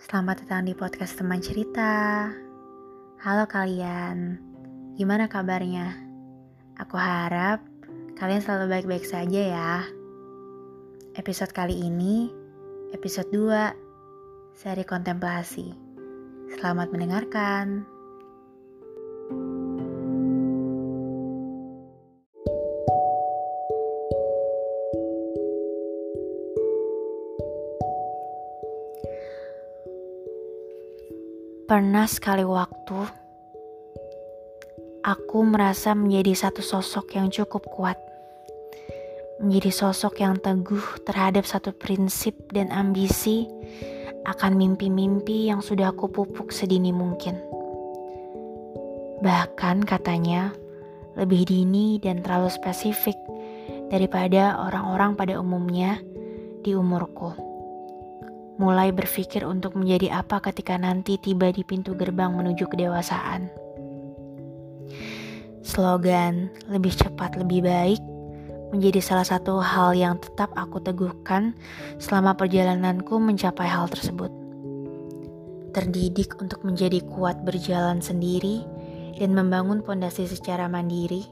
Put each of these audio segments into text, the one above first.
Selamat datang di podcast teman cerita. Halo kalian, gimana kabarnya? Aku harap kalian selalu baik-baik saja ya. Episode kali ini, episode 2, seri kontemplasi. Selamat mendengarkan. Pernah sekali waktu, aku merasa menjadi satu sosok yang cukup kuat. Menjadi sosok yang teguh terhadap satu prinsip dan ambisi akan mimpi-mimpi yang sudah aku pupuk sedini mungkin. Bahkan katanya, lebih dini dan terlalu spesifik daripada orang-orang pada umumnya di umurku mulai berpikir untuk menjadi apa ketika nanti tiba di pintu gerbang menuju kedewasaan. Slogan "lebih cepat, lebih baik" menjadi salah satu hal yang tetap aku teguhkan selama perjalananku mencapai hal tersebut. Terdidik untuk menjadi kuat berjalan sendiri dan membangun fondasi secara mandiri,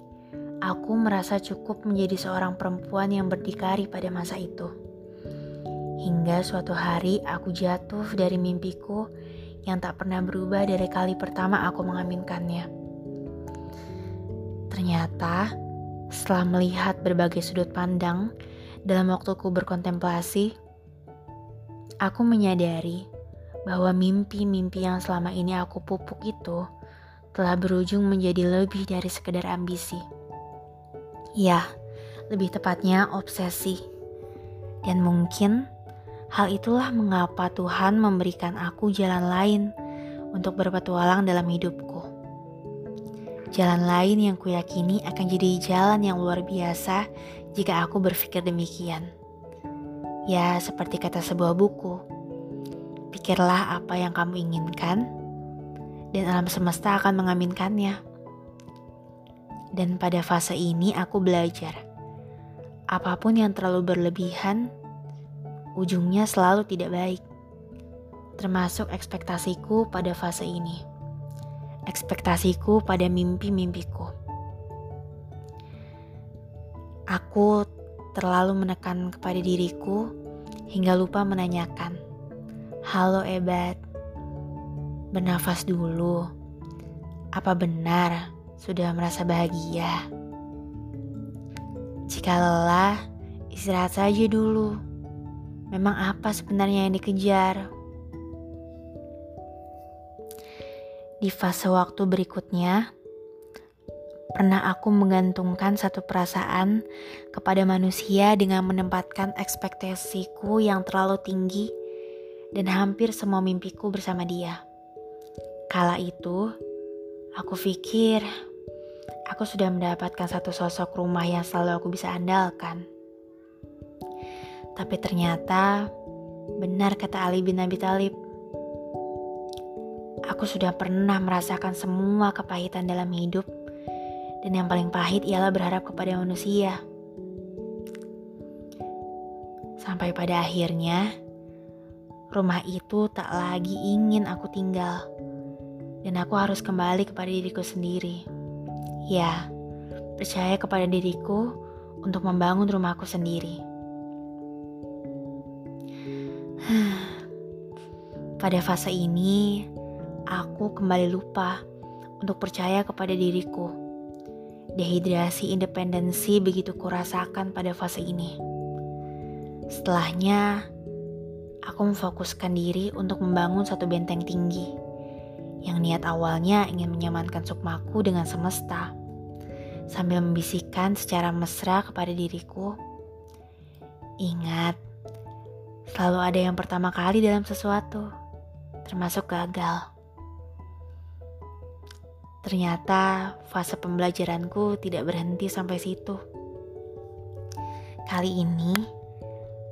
aku merasa cukup menjadi seorang perempuan yang berdikari pada masa itu. Hingga suatu hari aku jatuh dari mimpiku yang tak pernah berubah dari kali pertama aku mengaminkannya. Ternyata, setelah melihat berbagai sudut pandang dalam waktuku berkontemplasi, aku menyadari bahwa mimpi-mimpi yang selama ini aku pupuk itu telah berujung menjadi lebih dari sekedar ambisi. Ya, lebih tepatnya obsesi. Dan mungkin Hal itulah mengapa Tuhan memberikan aku jalan lain untuk berpetualang dalam hidupku. Jalan lain yang kuyakini akan jadi jalan yang luar biasa jika aku berpikir demikian. Ya, seperti kata sebuah buku, pikirlah apa yang kamu inginkan, dan alam semesta akan mengaminkannya. Dan pada fase ini aku belajar, apa pun yang terlalu berlebihan ujungnya selalu tidak baik. Termasuk ekspektasiku pada fase ini. Ekspektasiku pada mimpi-mimpiku. Aku terlalu menekan kepada diriku hingga lupa menanyakan. Halo Ebat, bernafas dulu. Apa benar sudah merasa bahagia? Jika lelah, istirahat saja dulu. Memang apa sebenarnya yang dikejar? Di fase waktu berikutnya, pernah aku menggantungkan satu perasaan kepada manusia dengan menempatkan ekspektasiku yang terlalu tinggi dan hampir semua mimpiku bersama dia. Kala itu, aku pikir aku sudah mendapatkan satu sosok rumah yang selalu aku bisa andalkan. Tapi ternyata benar kata Ali bin Abi Thalib. Aku sudah pernah merasakan semua kepahitan dalam hidup dan yang paling pahit ialah berharap kepada manusia. Sampai pada akhirnya rumah itu tak lagi ingin aku tinggal dan aku harus kembali kepada diriku sendiri. Ya, percaya kepada diriku untuk membangun rumahku sendiri. Pada fase ini, aku kembali lupa untuk percaya kepada diriku. Dehidrasi independensi begitu kurasakan pada fase ini. Setelahnya, aku memfokuskan diri untuk membangun satu benteng tinggi yang niat awalnya ingin menyamankan sukmaku dengan semesta sambil membisikkan secara mesra kepada diriku, "Ingat, Selalu ada yang pertama kali dalam sesuatu, termasuk gagal. Ternyata fase pembelajaranku tidak berhenti sampai situ. Kali ini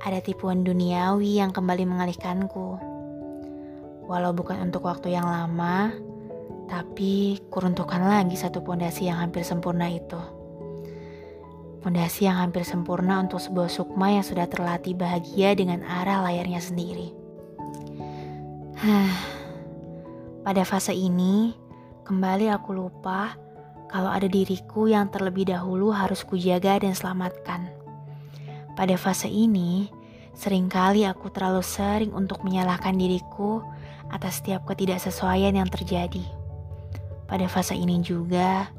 ada tipuan duniawi yang kembali mengalihkanku. Walau bukan untuk waktu yang lama, tapi kuruntuhkan lagi satu pondasi yang hampir sempurna itu. Fondasi yang hampir sempurna untuk sebuah sukma yang sudah terlatih bahagia dengan arah layarnya sendiri. Pada fase ini, kembali aku lupa kalau ada diriku yang terlebih dahulu harus kujaga dan selamatkan. Pada fase ini, sering kali aku terlalu sering untuk menyalahkan diriku atas setiap ketidaksesuaian yang terjadi. Pada fase ini juga,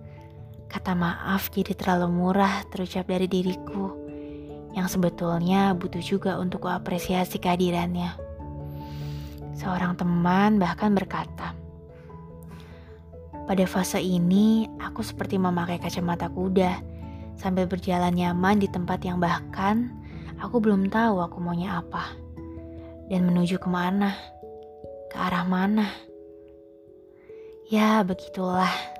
kata maaf jadi terlalu murah terucap dari diriku yang sebetulnya butuh juga untuk kuapresiasi kehadirannya. Seorang teman bahkan berkata, pada fase ini aku seperti memakai kacamata kuda sambil berjalan nyaman di tempat yang bahkan aku belum tahu aku maunya apa dan menuju ke mana, ke arah mana. Ya, begitulah.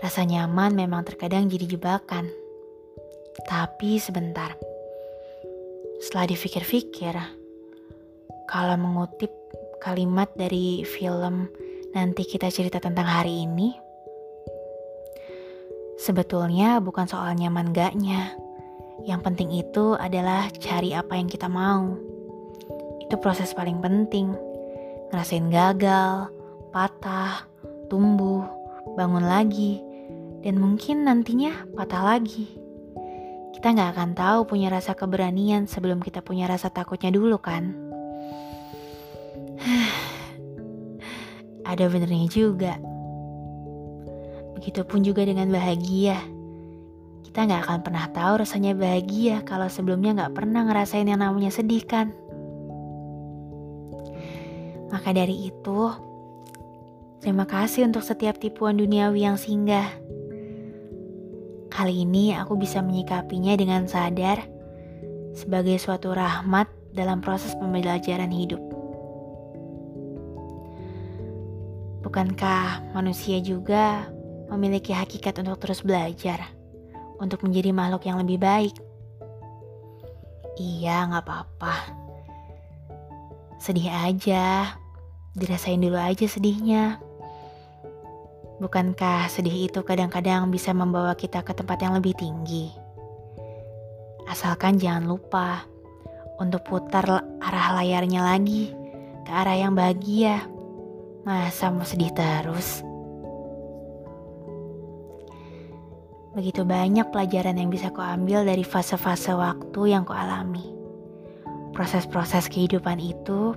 Rasa nyaman memang terkadang jadi jebakan. Tapi sebentar. Setelah dipikir-pikir, kalau mengutip kalimat dari film nanti kita cerita tentang hari ini, sebetulnya bukan soal nyaman gaknya. Yang penting itu adalah cari apa yang kita mau. Itu proses paling penting. Ngerasain gagal, patah, tumbuh, bangun lagi, dan mungkin nantinya patah lagi. Kita nggak akan tahu punya rasa keberanian sebelum kita punya rasa takutnya dulu kan? Ada benernya juga. Begitupun juga dengan bahagia. Kita nggak akan pernah tahu rasanya bahagia kalau sebelumnya nggak pernah ngerasain yang namanya sedih kan? Maka dari itu, Terima kasih untuk setiap tipuan duniawi yang singgah. Kali ini aku bisa menyikapinya dengan sadar sebagai suatu rahmat dalam proses pembelajaran hidup. Bukankah manusia juga memiliki hakikat untuk terus belajar, untuk menjadi makhluk yang lebih baik? Iya, nggak apa-apa. Sedih aja, dirasain dulu aja sedihnya. Bukankah sedih itu kadang-kadang bisa membawa kita ke tempat yang lebih tinggi? Asalkan jangan lupa untuk putar arah layarnya lagi ke arah yang bahagia. Masa mau sedih terus? Begitu banyak pelajaran yang bisa kuambil dari fase-fase waktu yang kualami. Proses-proses kehidupan itu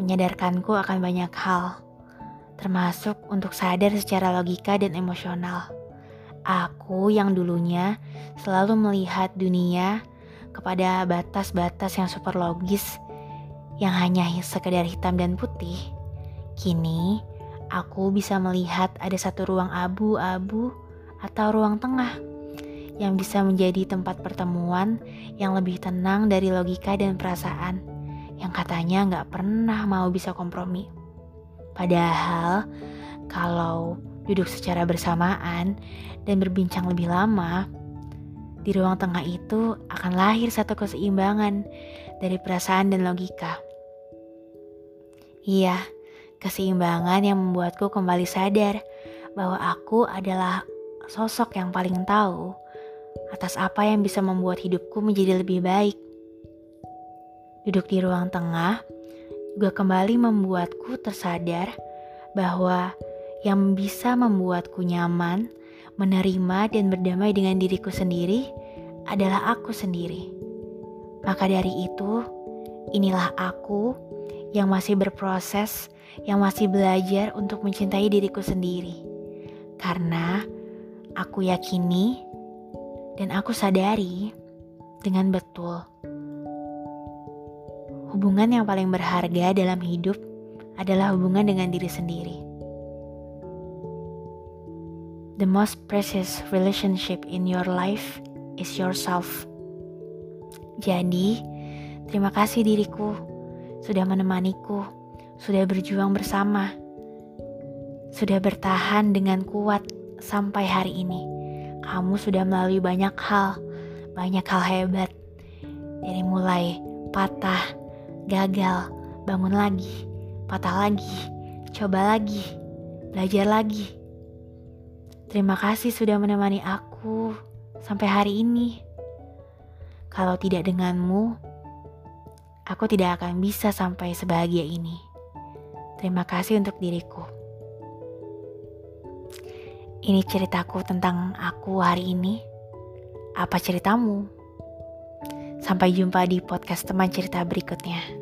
menyadarkanku akan banyak hal termasuk untuk sadar secara logika dan emosional. Aku yang dulunya selalu melihat dunia kepada batas-batas yang super logis yang hanya sekedar hitam dan putih. Kini aku bisa melihat ada satu ruang abu-abu atau ruang tengah yang bisa menjadi tempat pertemuan yang lebih tenang dari logika dan perasaan yang katanya nggak pernah mau bisa kompromi. Padahal kalau duduk secara bersamaan dan berbincang lebih lama, di ruang tengah itu akan lahir satu keseimbangan dari perasaan dan logika. Iya, keseimbangan yang membuatku kembali sadar bahwa aku adalah sosok yang paling tahu atas apa yang bisa membuat hidupku menjadi lebih baik. Duduk di ruang tengah juga kembali membuatku tersadar bahwa yang bisa membuatku nyaman, menerima, dan berdamai dengan diriku sendiri adalah aku sendiri. Maka dari itu, inilah aku yang masih berproses, yang masih belajar untuk mencintai diriku sendiri, karena aku yakini dan aku sadari dengan betul Hubungan yang paling berharga dalam hidup adalah hubungan dengan diri sendiri. The most precious relationship in your life is yourself. Jadi, terima kasih diriku sudah menemaniku, sudah berjuang bersama, sudah bertahan dengan kuat sampai hari ini. Kamu sudah melalui banyak hal, banyak hal hebat, dari mulai patah, gagal, bangun lagi, patah lagi, coba lagi, belajar lagi. Terima kasih sudah menemani aku sampai hari ini. Kalau tidak denganmu, aku tidak akan bisa sampai sebahagia ini. Terima kasih untuk diriku. Ini ceritaku tentang aku hari ini. Apa ceritamu? Sampai jumpa di podcast teman cerita berikutnya.